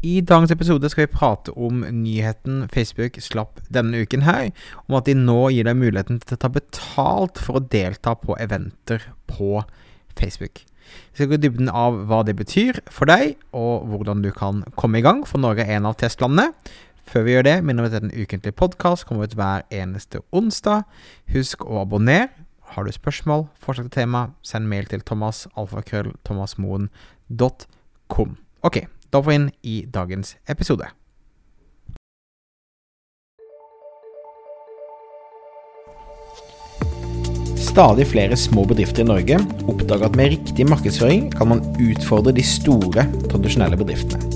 I dagens episode skal vi prate om nyheten Facebook slapp denne uken her, om at de nå gir deg muligheten til å ta betalt for å delta på eventer på Facebook. Vi skal gå i dybden av hva det betyr for deg, og hvordan du kan komme i gang, for Norge er en av testlandene. Før vi gjør det, minner vi at en ukentlig podkast kommer ut hver eneste onsdag. Husk å abonnere. Har du spørsmål, forslag til tema, send mail til thomas, alfakrøll, thomasmoen.com. Ok, da får vi inn i dagens episode. Stadig flere små bedrifter i Norge oppdager at med riktig markedsføring kan man utfordre de store, tradisjonelle bedriftene.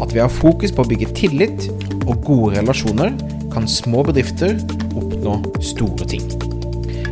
At vi har fokus på å bygge tillit og gode relasjoner, kan små bedrifter oppnå store ting.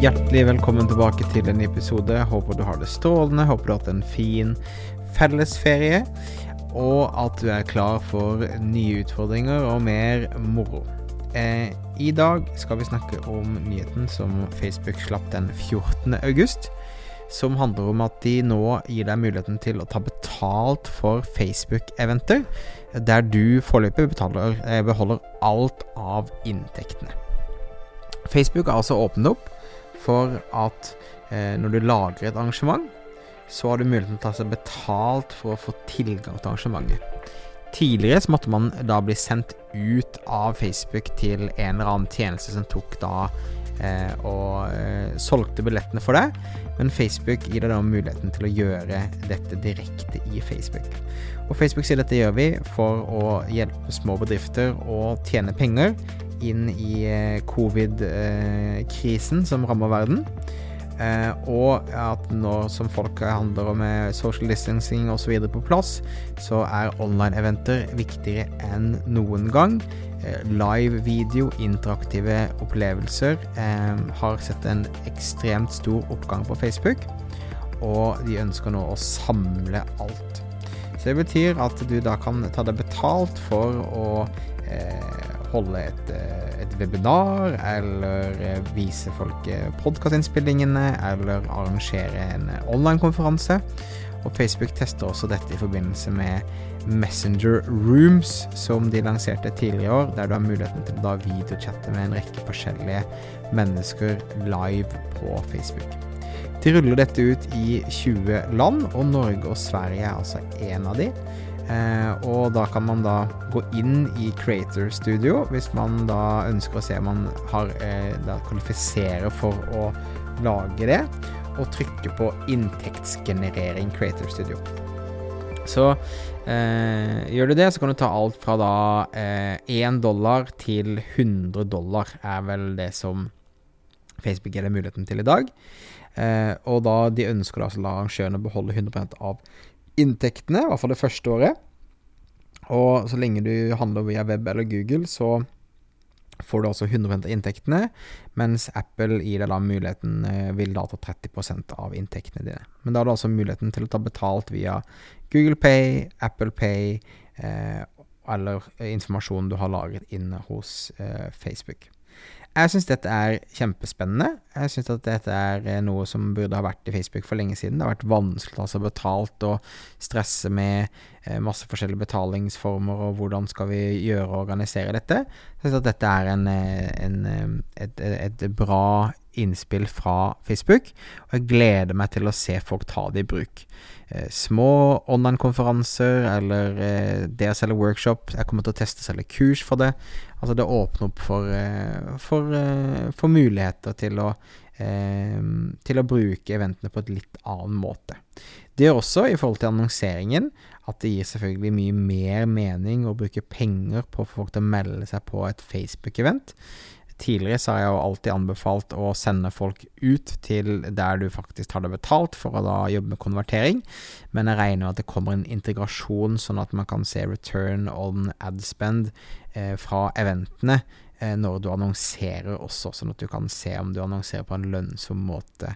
Hjertelig velkommen tilbake til en ny episode. Håper du har det strålende. Håper du har hatt en fin fellesferie, og at du er klar for nye utfordringer og mer moro. Eh, I dag skal vi snakke om nyheten som Facebook slapp den 14. august. Som handler om at de nå gir deg muligheten til å ta betalt for Facebook-eventer, der du foreløpig eh, beholder alt av inntektene. Facebook har altså åpnet opp for at eh, når du lager et arrangement, så har du muligheten til å ta seg betalt for å få tilgang til arrangementet. Tidligere så måtte man da bli sendt ut av Facebook til en eller annen tjeneste som tok da eh, og eh, solgte billettene for deg, men Facebook gir deg da muligheten til å gjøre dette direkte i Facebook. Og Facebook sier dette gjør vi for å hjelpe små bedrifter å tjene penger inn i eh, covid-krisen som rammer verden. Eh, og at nå som folk handler om social distancing osv. på plass, så er online-eventer viktigere enn noen gang. Eh, live video, interaktive opplevelser, har sett en ekstremt stor oppgang på Facebook. Og de ønsker nå å samle alt. Så det betyr at du da kan ta deg betalt for å eh, holde et, eh, et webinar, eller eh, vise folk eh, podkastinnspillingene, eller arrangere en online-konferanse. Og Facebook tester også dette i forbindelse med Messenger Rooms, som de lanserte tidligere i år, der du har muligheten til å videochatte med en rekke forskjellige mennesker live på Facebook. De ruller dette ut i 20 land, og Norge og Sverige er altså en av de. Eh, og da kan man da gå inn i Creator Studio hvis man da ønsker å se om man har eh, kvalifiserer for å lage det, og trykke på inntektsgenerering Creator Studio. Så eh, gjør du det, så kan du ta alt fra da eh, 1 dollar til 100 dollar, er vel det som Facebook gir deg muligheten til i dag. Eh, og da de ønsker da, altså arrangørene beholde 100 av inntektene, i hvert fall det første året. Og så lenge du handler via web eller Google, så får du altså 100 av inntektene, mens Apple gir deg da muligheten eh, vil da ta 30% av inntektene dine. Men da har du altså muligheten til å ta betalt via Google Pay, Apple Pay eh, eller informasjonen du har lagret inne hos eh, Facebook. Jeg syns dette er kjempespennende. Jeg syns at dette er eh, noe som burde ha vært i Facebook for lenge siden. Det har vært vanskelig å ta seg betalt og stresse med masse forskjellige betalingsformer og hvordan skal vi gjøre og organisere dette. Jeg syns at dette er en, eh, en, et, et, bra innspill fra Facebook, og jeg gleder meg til å se folk ta det i bruk. Små online-konferanser eller det å selge workshop. Jeg kommer til å teste å selge kurs for det. Altså det åpner opp for, eh, for, eh, for muligheter til å, eh, til å bruke eventene på et litt annen måte. Det gjør også, i forhold til annonseringen, at det gir selvfølgelig mye mer mening å bruke penger på få folk til å melde seg på et Facebook-event. tidligere så har jeg jo alltid anbefalt å sende folk ut til der du faktisk har det betalt, for å da jobbe med konvertering. Men jeg regner med at det kommer en integrasjon, sånn at man kan se return on adspend eh, fra eventene når du annonserer også, sånn at du kan se om du annonserer på en lønnsom måte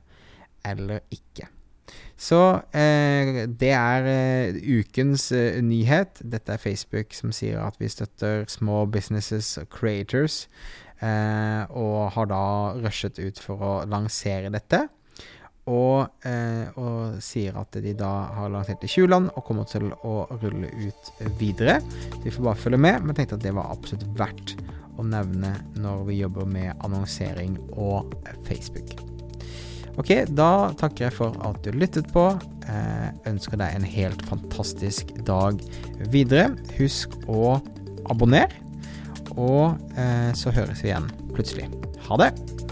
eller ikke. Så eh, det er eh, ukens eh, nyhet. Dette er Facebook som sier at vi støtter small businesses creators, eh, og har da rushet ut for å lansere dette. Og, eh, og, sier at de da har lansert i 20 land og kommer til å rulle ut videre. vi får bare følge med, men tenkte at det var absolutt verdt å nevne når vi jobber med annonsering og Facebook. Ok, da takker jeg for at du lyttet på. Eh, ønsker deg en helt fantastisk dag videre. Husk å abonnere, og eh, så høres vi igjen plutselig. Ha det!